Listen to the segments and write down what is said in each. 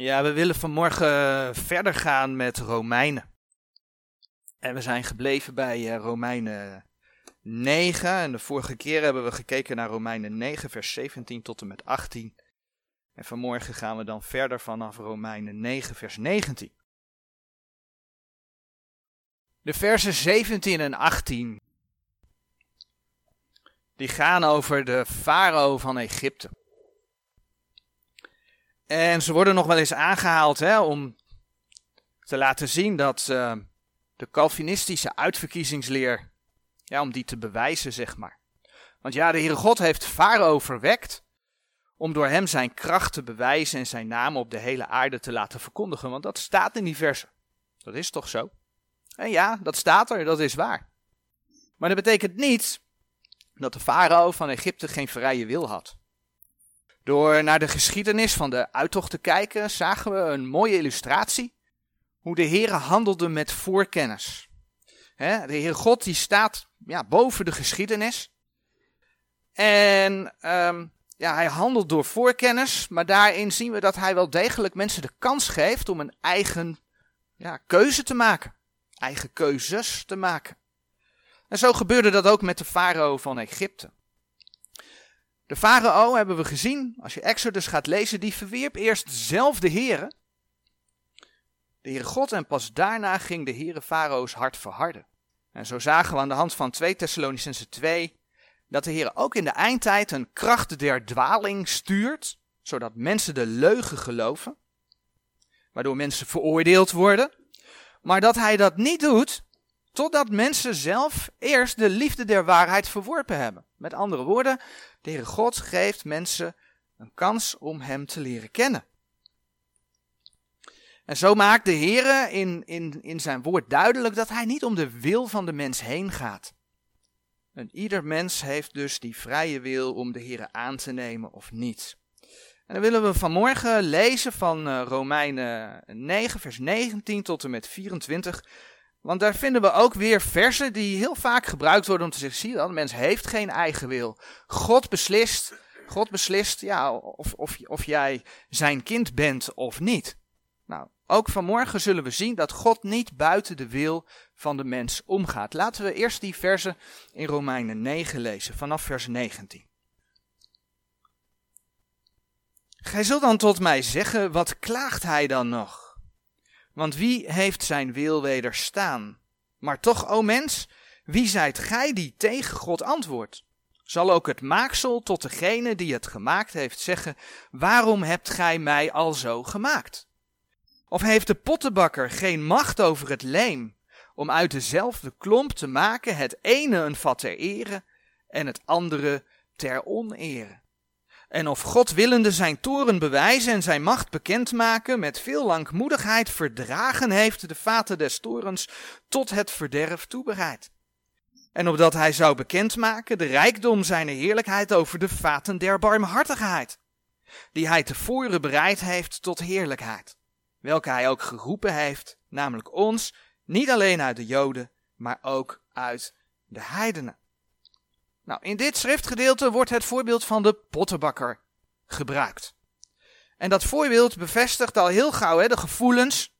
Ja, we willen vanmorgen verder gaan met Romeinen. En we zijn gebleven bij uh, Romeinen 9. En de vorige keer hebben we gekeken naar Romeinen 9, vers 17 tot en met 18. En vanmorgen gaan we dan verder vanaf Romeinen 9, vers 19. De versen 17 en 18. Die gaan over de farao van Egypte. En ze worden nog wel eens aangehaald hè, om te laten zien dat uh, de Calvinistische uitverkiezingsleer, ja, om die te bewijzen, zeg maar. Want ja, de Heere God heeft Farao verwekt om door hem zijn kracht te bewijzen en zijn naam op de hele aarde te laten verkondigen. Want dat staat in die versen. Dat is toch zo? En ja, dat staat er, dat is waar. Maar dat betekent niet dat de farao van Egypte geen vrije wil had. Door naar de geschiedenis van de uittocht te kijken, zagen we een mooie illustratie hoe de Heere handelde met voorkennis. de Heer God die staat ja, boven de geschiedenis. En um, ja, hij handelt door voorkennis, maar daarin zien we dat hij wel degelijk mensen de kans geeft om een eigen ja, keuze te maken. Eigen keuzes te maken. En zo gebeurde dat ook met de farao van Egypte. De farao hebben we gezien, als je Exodus gaat lezen, die verwierp eerst zelf de Heere. De Heere God en pas daarna ging de Heere farao's hart verharden. En zo zagen we aan de hand van 2 Thessalonicense 2 dat de Heer ook in de eindtijd een kracht der dwaling stuurt, zodat mensen de leugen geloven, waardoor mensen veroordeeld worden, maar dat hij dat niet doet totdat mensen zelf eerst de liefde der waarheid verworpen hebben. Met andere woorden, de Heere God geeft mensen een kans om Hem te leren kennen. En zo maakt de Heere in, in, in zijn woord duidelijk dat hij niet om de wil van de mens heen gaat. En ieder mens heeft dus die vrije wil om de Heere aan te nemen of niet. En dan willen we vanmorgen lezen van uh, Romeinen 9, vers 19 tot en met 24. Want daar vinden we ook weer versen die heel vaak gebruikt worden om te zeggen, zie je dat, mens heeft geen eigen wil. God beslist, God beslist ja, of, of, of jij zijn kind bent of niet. Nou, ook vanmorgen zullen we zien dat God niet buiten de wil van de mens omgaat. Laten we eerst die versen in Romeinen 9 lezen, vanaf vers 19. Gij zult dan tot mij zeggen, wat klaagt hij dan nog? Want wie heeft zijn wil wederstaan? Maar toch, o mens, wie zijt gij die tegen God antwoordt? Zal ook het maaksel tot degene die het gemaakt heeft zeggen, waarom hebt gij mij al zo gemaakt? Of heeft de pottenbakker geen macht over het leem, om uit dezelfde klomp te maken het ene een vat ter ere en het andere ter onere? En of God willende zijn toren bewijzen en zijn macht bekendmaken, met veel langmoedigheid verdragen heeft de vaten des torens tot het verderf toebereid. En opdat hij zou bekendmaken de rijkdom zijn heerlijkheid over de vaten der barmhartigheid, die hij tevoren bereid heeft tot heerlijkheid, welke hij ook geroepen heeft, namelijk ons, niet alleen uit de Joden, maar ook uit de heidenen. Nou, in dit schriftgedeelte wordt het voorbeeld van de pottenbakker gebruikt. En dat voorbeeld bevestigt al heel gauw hè, de gevoelens.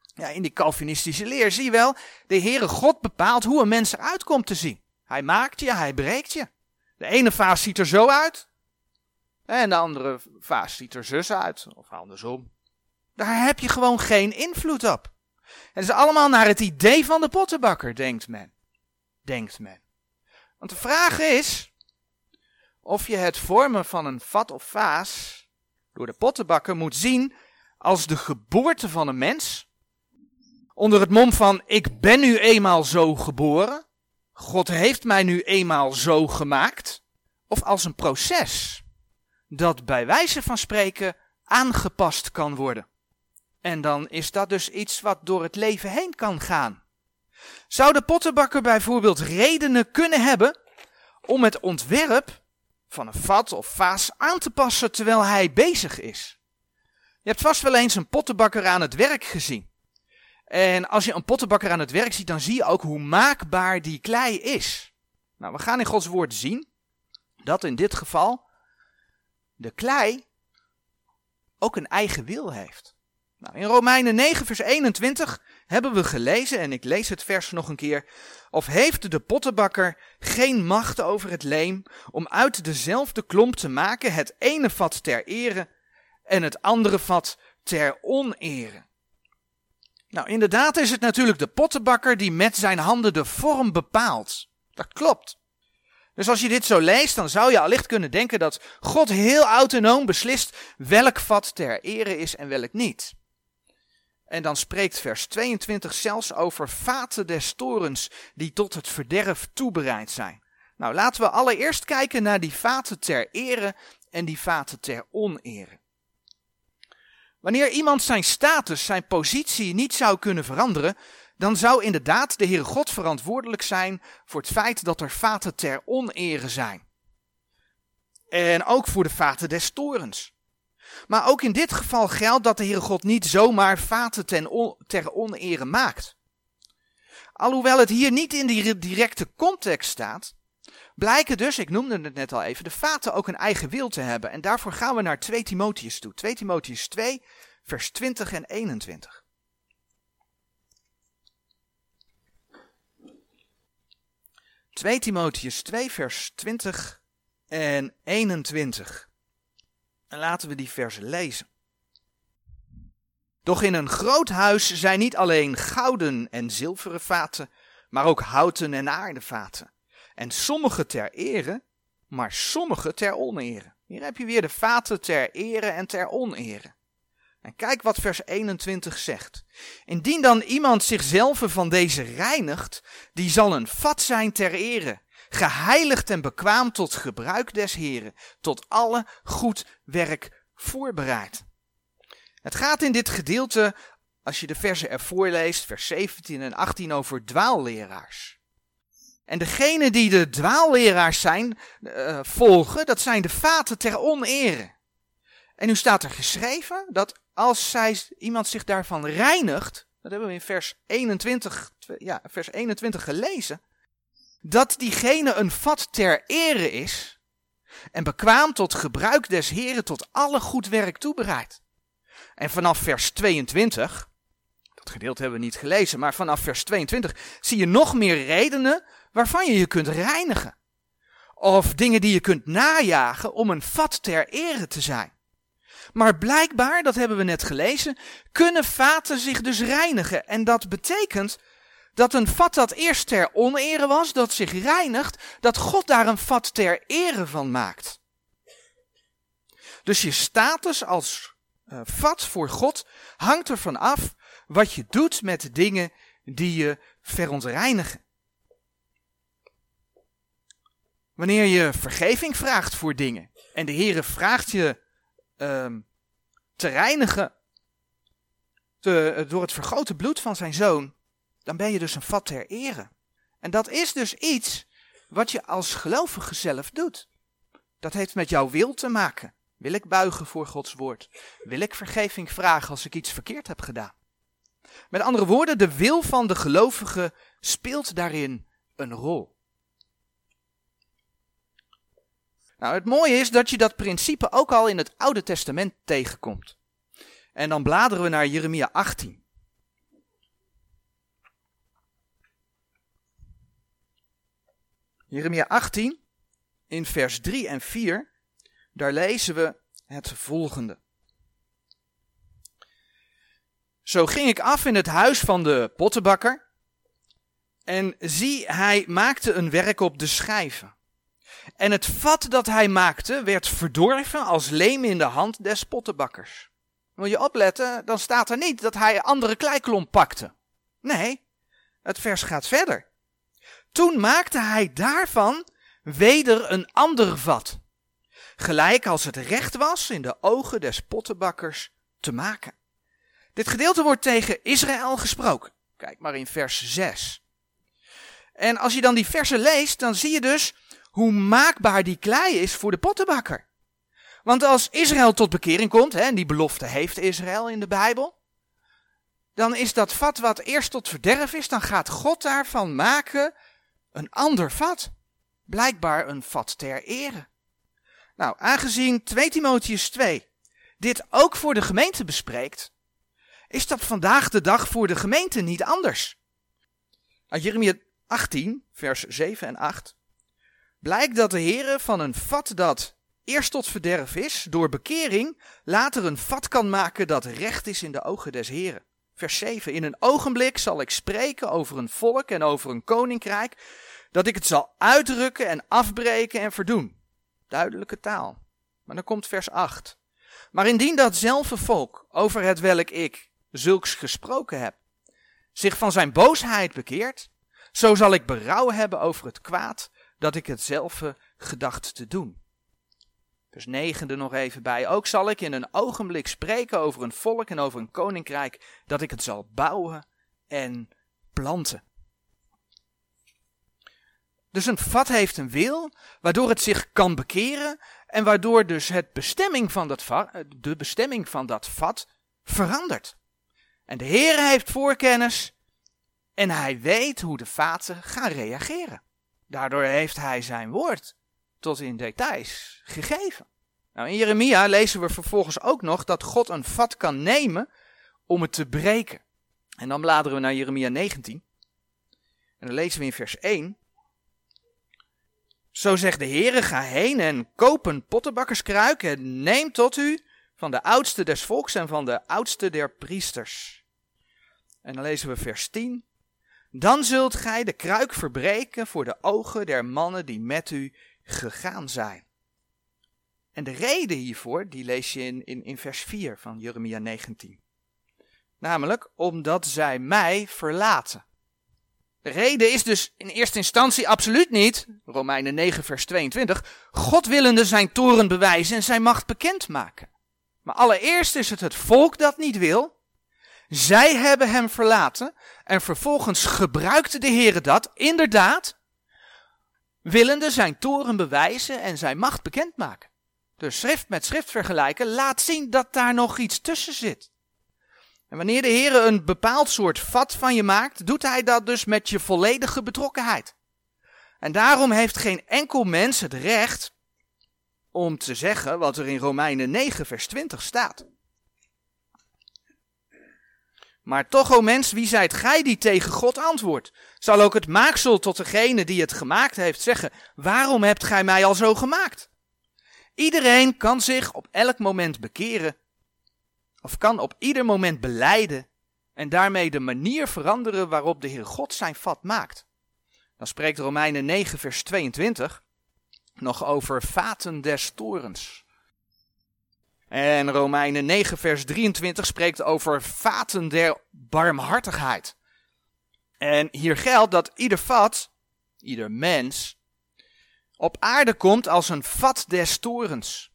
Ja, in die Calvinistische leer zie je wel, de Heere God bepaalt hoe een mens eruit komt te zien. Hij maakt je, hij breekt je. De ene vaas ziet er zo uit. En de andere vaas ziet er zus uit. Of andersom. Daar heb je gewoon geen invloed op. Het is allemaal naar het idee van de pottenbakker, denkt men. Denkt men. Want de vraag is of je het vormen van een vat of vaas door de pottenbakker moet zien als de geboorte van een mens. Onder het mom van ik ben nu eenmaal zo geboren. God heeft mij nu eenmaal zo gemaakt. Of als een proces dat bij wijze van spreken aangepast kan worden. En dan is dat dus iets wat door het leven heen kan gaan. Zou de pottenbakker bijvoorbeeld redenen kunnen hebben om het ontwerp van een vat of vaas aan te passen terwijl hij bezig is? Je hebt vast wel eens een pottenbakker aan het werk gezien. En als je een pottenbakker aan het werk ziet, dan zie je ook hoe maakbaar die klei is. Nou, we gaan in Gods woord zien dat in dit geval de klei ook een eigen wil heeft. Nou, in Romeinen 9, vers 21 hebben we gelezen, en ik lees het vers nog een keer. Of heeft de pottenbakker geen macht over het leem om uit dezelfde klomp te maken het ene vat ter ere en het andere vat ter onere? Nou, inderdaad is het natuurlijk de pottenbakker die met zijn handen de vorm bepaalt. Dat klopt. Dus als je dit zo leest, dan zou je allicht kunnen denken dat God heel autonoom beslist welk vat ter ere is en welk niet. En dan spreekt vers 22 zelfs over vaten des torens die tot het verderf toebereid zijn. Nou, laten we allereerst kijken naar die vaten ter ere en die vaten ter onere. Wanneer iemand zijn status, zijn positie niet zou kunnen veranderen, dan zou inderdaad de Heere God verantwoordelijk zijn voor het feit dat er vaten ter onere zijn. En ook voor de vaten des torens. Maar ook in dit geval geldt dat de Heere God niet zomaar vaten ten ter onere maakt. Alhoewel het hier niet in die directe context staat, blijken dus, ik noemde het net al even, de vaten ook een eigen wil te hebben. En daarvoor gaan we naar 2 Timotheus toe. 2 Timotheus 2, vers 20 en 21. 2 Timotheus 2, vers 20 en 21. En laten we die versen lezen. Doch in een groot huis zijn niet alleen gouden en zilveren vaten, maar ook houten en aardevaten. En sommige ter ere, maar sommige ter onere. Hier heb je weer de vaten ter ere en ter onere. En kijk wat vers 21 zegt. Indien dan iemand zichzelf van deze reinigt, die zal een vat zijn ter ere, geheiligd en bekwaam tot gebruik des Heren, tot alle goed werk voorbereid. Het gaat in dit gedeelte, als je de versen ervoor leest, vers 17 en 18, over dwaalleraars. En degene die de dwaalleraars zijn, uh, volgen, dat zijn de vaten ter onere. En nu staat er geschreven dat als zij, iemand zich daarvan reinigt, dat hebben we in vers 21, ja, vers 21 gelezen, dat diegene een vat ter ere is en bekwaam tot gebruik des Heren tot alle goed werk toebereid. En vanaf vers 22, dat gedeelte hebben we niet gelezen, maar vanaf vers 22 zie je nog meer redenen waarvan je je kunt reinigen. Of dingen die je kunt najagen om een vat ter ere te zijn. Maar blijkbaar, dat hebben we net gelezen, kunnen vaten zich dus reinigen. En dat betekent dat een vat dat eerst ter onere was, dat zich reinigt, dat God daar een vat ter ere van maakt. Dus je status als uh, vat voor God hangt ervan af wat je doet met dingen die je verontreinigen. Wanneer je vergeving vraagt voor dingen en de Heere vraagt je um, te reinigen te, door het vergrote bloed van zijn zoon, dan ben je dus een vat ter ere. En dat is dus iets wat je als gelovige zelf doet. Dat heeft met jouw wil te maken. Wil ik buigen voor Gods woord? Wil ik vergeving vragen als ik iets verkeerd heb gedaan? Met andere woorden, de wil van de gelovige speelt daarin een rol. Nou, het mooie is dat je dat principe ook al in het Oude Testament tegenkomt. En dan bladeren we naar Jeremia 18. Jeremia 18, in vers 3 en 4, daar lezen we het volgende. Zo ging ik af in het huis van de pottenbakker. En zie, hij maakte een werk op de schijven. En het vat dat hij maakte werd verdorven als leem in de hand des pottenbakkers. Wil je opletten, dan staat er niet dat hij andere kleiklomp pakte. Nee, het vers gaat verder. Toen maakte hij daarvan weder een ander vat, gelijk als het recht was in de ogen des pottenbakkers te maken. Dit gedeelte wordt tegen Israël gesproken. Kijk maar in vers 6. En als je dan die versen leest, dan zie je dus hoe maakbaar die klei is voor de pottenbakker. Want als Israël tot bekering komt, hè, en die belofte heeft Israël in de Bijbel, dan is dat vat wat eerst tot verderf is, dan gaat God daarvan maken een ander vat. Blijkbaar een vat ter ere. Nou, aangezien 2 Timotheus 2 dit ook voor de gemeente bespreekt, is dat vandaag de dag voor de gemeente niet anders. Uit Jeremia 18, vers 7 en 8 blijkt dat de Heere van een vat dat eerst tot verderf is, door bekering, later een vat kan maken dat recht is in de ogen des Heren. Vers 7. In een ogenblik zal ik spreken over een volk en over een koninkrijk, dat ik het zal uitdrukken en afbreken en verdoen. Duidelijke taal. Maar dan komt vers 8. Maar indien datzelfde volk, over het welk ik zulks gesproken heb, zich van zijn boosheid bekeert, zo zal ik berouw hebben over het kwaad dat ik hetzelfde gedacht te doen. Vers 9 er nog even bij. Ook zal ik in een ogenblik spreken over een volk en over een koninkrijk, dat ik het zal bouwen en planten. Dus een vat heeft een wil, waardoor het zich kan bekeren en waardoor dus het bestemming van dat vat, de bestemming van dat vat verandert. En de Heer heeft voorkennis en hij weet hoe de vaten gaan reageren. Daardoor heeft hij zijn woord tot in details gegeven. Nou, in Jeremia lezen we vervolgens ook nog dat God een vat kan nemen om het te breken. En dan bladeren we naar Jeremia 19. En dan lezen we in vers 1. Zo zegt de Heere, ga heen en koop een pottenbakkerskruik en neem tot u van de oudste des volks en van de oudste der priesters. En dan lezen we vers 10. Dan zult gij de kruik verbreken voor de ogen der mannen die met u gegaan zijn. En de reden hiervoor, die lees je in, in, vers 4 van Jeremia 19. Namelijk omdat zij mij verlaten. De reden is dus in eerste instantie absoluut niet, Romeinen 9 vers 22, God willende zijn toren bewijzen en zijn macht bekendmaken. Maar allereerst is het het volk dat niet wil. Zij hebben hem verlaten en vervolgens gebruikte de Heer dat, inderdaad, willende zijn toren bewijzen en zijn macht bekendmaken. Dus schrift met schrift vergelijken laat zien dat daar nog iets tussen zit. En wanneer de Heer een bepaald soort vat van je maakt, doet hij dat dus met je volledige betrokkenheid. En daarom heeft geen enkel mens het recht om te zeggen wat er in Romeinen 9 vers 20 staat. Maar toch, o mens, wie zijt gij die tegen God antwoordt? Zal ook het maaksel tot degene die het gemaakt heeft zeggen, waarom hebt gij mij al zo gemaakt? Iedereen kan zich op elk moment bekeren, of kan op ieder moment beleiden en daarmee de manier veranderen waarop de Heer God zijn vat maakt. Dan spreekt Romeinen 9 vers 22 nog over vaten des torens. En Romeinen 9, vers 23 spreekt over vaten der barmhartigheid. En hier geldt dat ieder vat, ieder mens, op aarde komt als een vat des torens.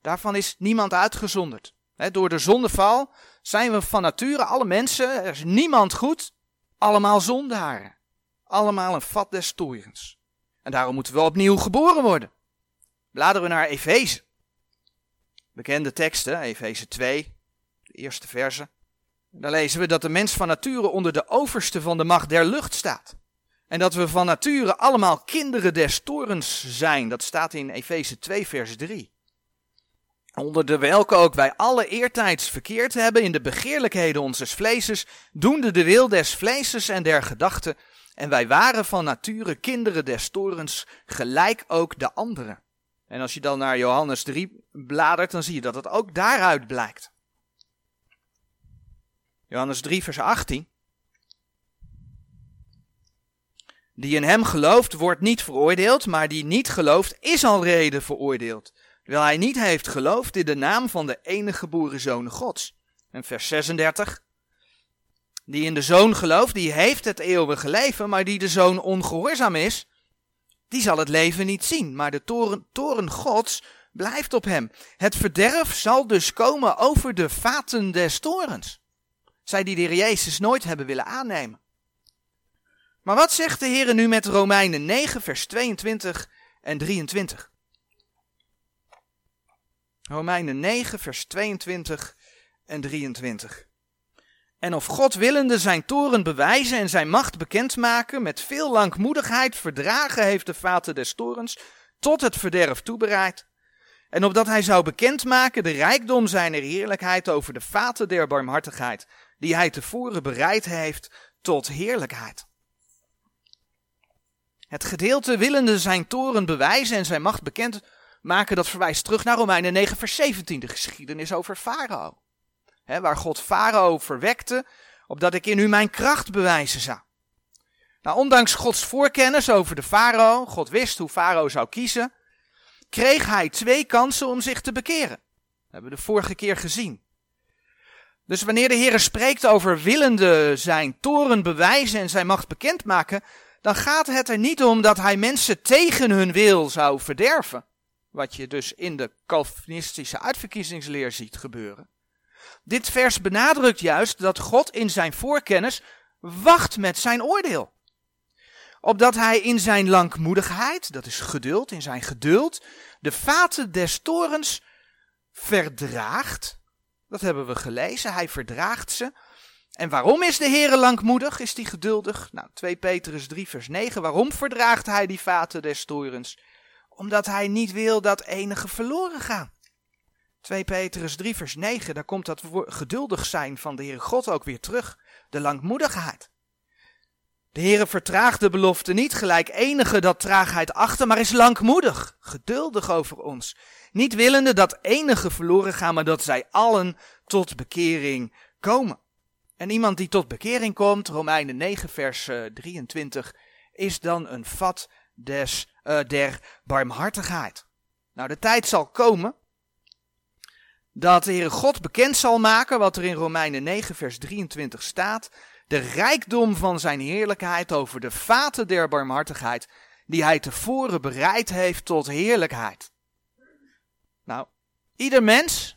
Daarvan is niemand uitgezonderd. door de zondeval zijn we van nature alle mensen, er is niemand goed, allemaal zondaren. Allemaal een vat des torens. En daarom moeten we opnieuw geboren worden. Bladeren we naar Efeze. Bekende teksten, Efeze 2, de eerste verse. Daar lezen we dat de mens van nature onder de overste van de macht der lucht staat. En dat we van nature allemaal kinderen des torens zijn. Dat staat in Efeze 2, vers 3. Onder de welke ook wij alle eertijds verkeerd hebben in de begeerlijkheden onzes vleeses, doende de wil des vleeses en der gedachten. En wij waren van nature kinderen des torens, gelijk ook de anderen. En als je dan naar Johannes 3 bladert, dan zie je dat het ook daaruit blijkt. Johannes 3, vers 18. Die in hem gelooft, wordt niet veroordeeld, maar die niet gelooft, is al reden veroordeeld. Terwijl hij niet heeft geloofd in de naam van de enige geboren zoon Gods. En vers 36. Die in de zoon gelooft, die heeft het eeuwige leven, maar die de zoon ongehoorzaam is, die zal het leven niet zien, maar de toren, toren Gods blijft op hem. Het verderf zal dus komen over de vaten des torens. Zij die de Heer Jezus nooit hebben willen aannemen. Maar wat zegt de Heer nu met Romeinen 9, vers 22 en 23? Romeinen 9, vers 22 en 23. En of God willende zijn toren bewijzen en zijn macht bekendmaken, met veel langmoedigheid verdragen heeft de vaten des torens, tot het verderf toebereid. En opdat hij zou bekendmaken de rijkdom zijner heerlijkheid over de vaten der barmhartigheid, die hij tevoren bereid heeft tot heerlijkheid. Het gedeelte willende zijn toren bewijzen en zijn macht bekend maken, dat verwijst terug naar Romeinen 9 vers 17, de geschiedenis over Farao. Waar God Farao verwekte, opdat ik in u mijn kracht bewijzen zou. Nou, ondanks Gods voorkennis over de farao, God wist hoe farao zou kiezen, kreeg hij twee kansen om zich te bekeren. Dat hebben we de vorige keer gezien. Dus wanneer de Heer spreekt over willende zijn toren bewijzen en zijn macht bekendmaken, dan gaat het er niet om dat hij mensen tegen hun wil zou verderven. Wat je dus in de Calvinistische uitverkiezingsleer ziet gebeuren. Dit vers benadrukt juist dat God in zijn voorkennis wacht met zijn oordeel opdat hij in zijn langmoedigheid, dat is geduld, in zijn geduld, de vaten des torens verdraagt. Dat hebben we gelezen, hij verdraagt ze. En waarom is de Heere langmoedig, is hij geduldig? Nou, 2 Petrus 3 vers 9, waarom verdraagt hij die vaten des torens? Omdat hij niet wil dat enige verloren gaan. 2 Petrus 3 vers 9, daar komt dat geduldig zijn van de Heere God ook weer terug. De langmoedigheid. De Heere vertraagt de belofte niet gelijk enige dat traagheid achter, maar is langmoedig, geduldig over ons. Niet willende dat enige verloren gaan, maar dat zij allen tot bekering komen. En iemand die tot bekering komt, Romeinen 9 vers 23, eh, is dan een vat des, uh, der barmhartigheid. Nou, de tijd zal komen dat de Heere God bekend zal maken wat er in Romeinen 9 vers 23 staat de rijkdom van zijn heerlijkheid over de vaten der barmhartigheid, die hij tevoren bereid heeft tot heerlijkheid. Nou, ieder mens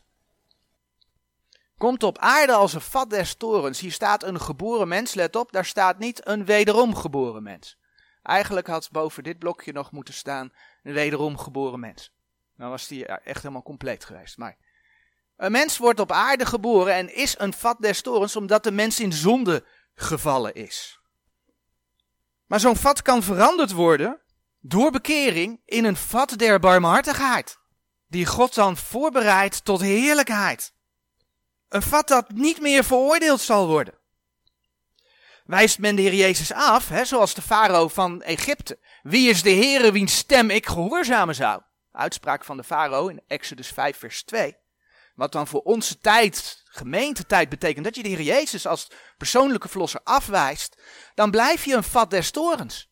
komt op aarde als een vat des torens. Hier staat een geboren mens, let op, daar staat niet een wederom geboren mens. Eigenlijk had boven dit blokje nog moeten staan een wederom geboren mens. Nou was die echt helemaal compleet geweest. Maar een mens wordt op aarde geboren en is een vat des torens omdat de mens in zonde gevallen is. Maar zo'n vat kan veranderd worden door bekering in een vat der barmhartigheid, die God dan voorbereidt tot heerlijkheid. Een vat dat niet meer veroordeeld zal worden. Wijst men de Heer Jezus af, hè, zoals de farao van Egypte. Wie is de Heere wiens stem ik gehoorzamen zou? Uitspraak van de farao in Exodus 5 vers 2. Wat dan voor onze tijd, gemeentetijd, betekent dat je de Heer Jezus als persoonlijke verlosser afwijst, dan blijf je een vat des torens.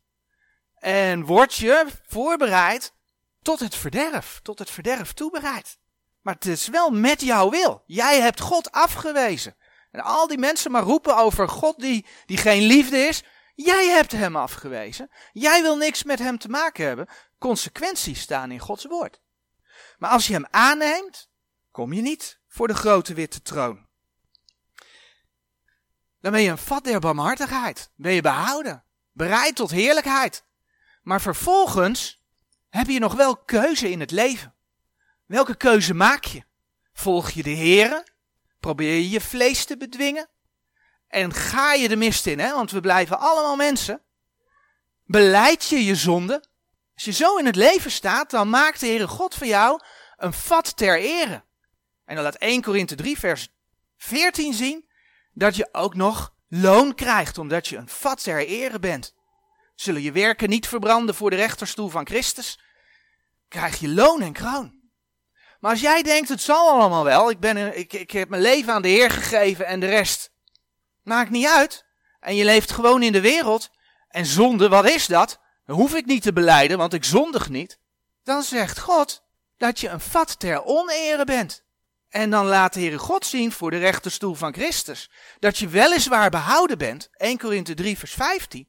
En word je voorbereid tot het verderf, tot het verderf toebereid. Maar het is wel met jouw wil. Jij hebt God afgewezen. En al die mensen maar roepen over God die, die geen liefde is. Jij hebt hem afgewezen. Jij wil niks met hem te maken hebben. Consequenties staan in Gods woord. Maar als je hem aanneemt, kom je niet voor de grote witte troon. Dan ben je een vat der barmhartigheid. Ben je behouden. Bereid tot heerlijkheid. Maar vervolgens heb je nog wel keuze in het leven. Welke keuze maak je? Volg je de Here? Probeer je je vlees te bedwingen? En ga je de mist in, hè? want we blijven allemaal mensen. Beleid je je zonde? Als je zo in het leven staat, dan maakt de Heere God van jou een vat ter ere. En dan laat 1 Korinthe 3 vers 14 zien dat je ook nog loon krijgt, omdat je een vat ter ere bent. Zullen je werken niet verbranden voor de rechterstoel van Christus? Krijg je loon en kroon. Maar als jij denkt, het zal allemaal wel, ik, ben, ik, ik heb mijn leven aan de Heer gegeven en de rest maakt niet uit. En je leeft gewoon in de wereld. En zonde, wat is dat? Dat hoef ik niet te beleiden, want ik zondig niet. Dan zegt God dat je een vat ter onere bent. En dan laat de Heere God zien voor de rechterstoel van Christus. Dat je weliswaar behouden bent, 1 Korinthe 3 vers 15.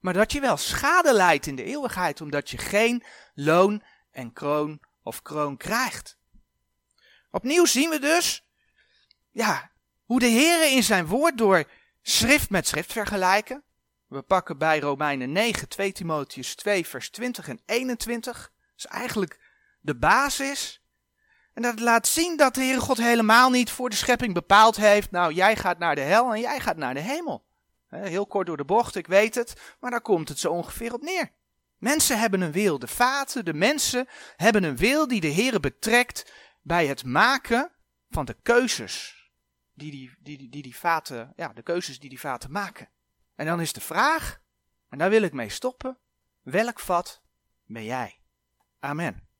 Maar dat je wel schade leidt in de eeuwigheid, omdat je geen loon en kroon of kroon krijgt. Opnieuw zien we dus, ja, hoe de Heere in zijn woord door schrift met schrift vergelijken. We pakken bij Romeinen 9, 2 Timotheus 2 vers 20 en 21. Dat is eigenlijk de basis en dat laat zien dat de Heere God helemaal niet voor de schepping bepaald heeft. Nou, jij gaat naar de hel en jij gaat naar de hemel. Heel kort door de bocht, ik weet het, maar daar komt het zo ongeveer op neer. Mensen hebben een wil. De vaten, de mensen hebben een wil die de Heer betrekt bij het maken van de keuzes. Die die, die, die, die, die vaten, ja, de keuzes die die vaten maken. En dan is de vraag, en daar wil ik mee stoppen, welk vat ben jij? Amen.